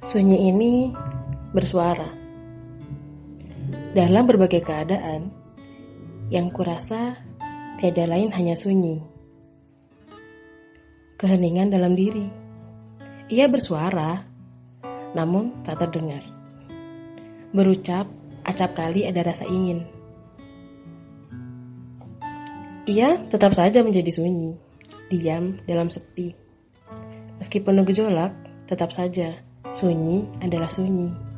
Sunyi ini bersuara. Dalam berbagai keadaan, yang kurasa tiada lain hanya sunyi. Keheningan dalam diri. Ia bersuara, namun tak terdengar. Berucap, acap kali ada rasa ingin. Ia tetap saja menjadi sunyi, diam dalam sepi. Meskipun gejolak, tetap saja Sunyi adalah sunyi.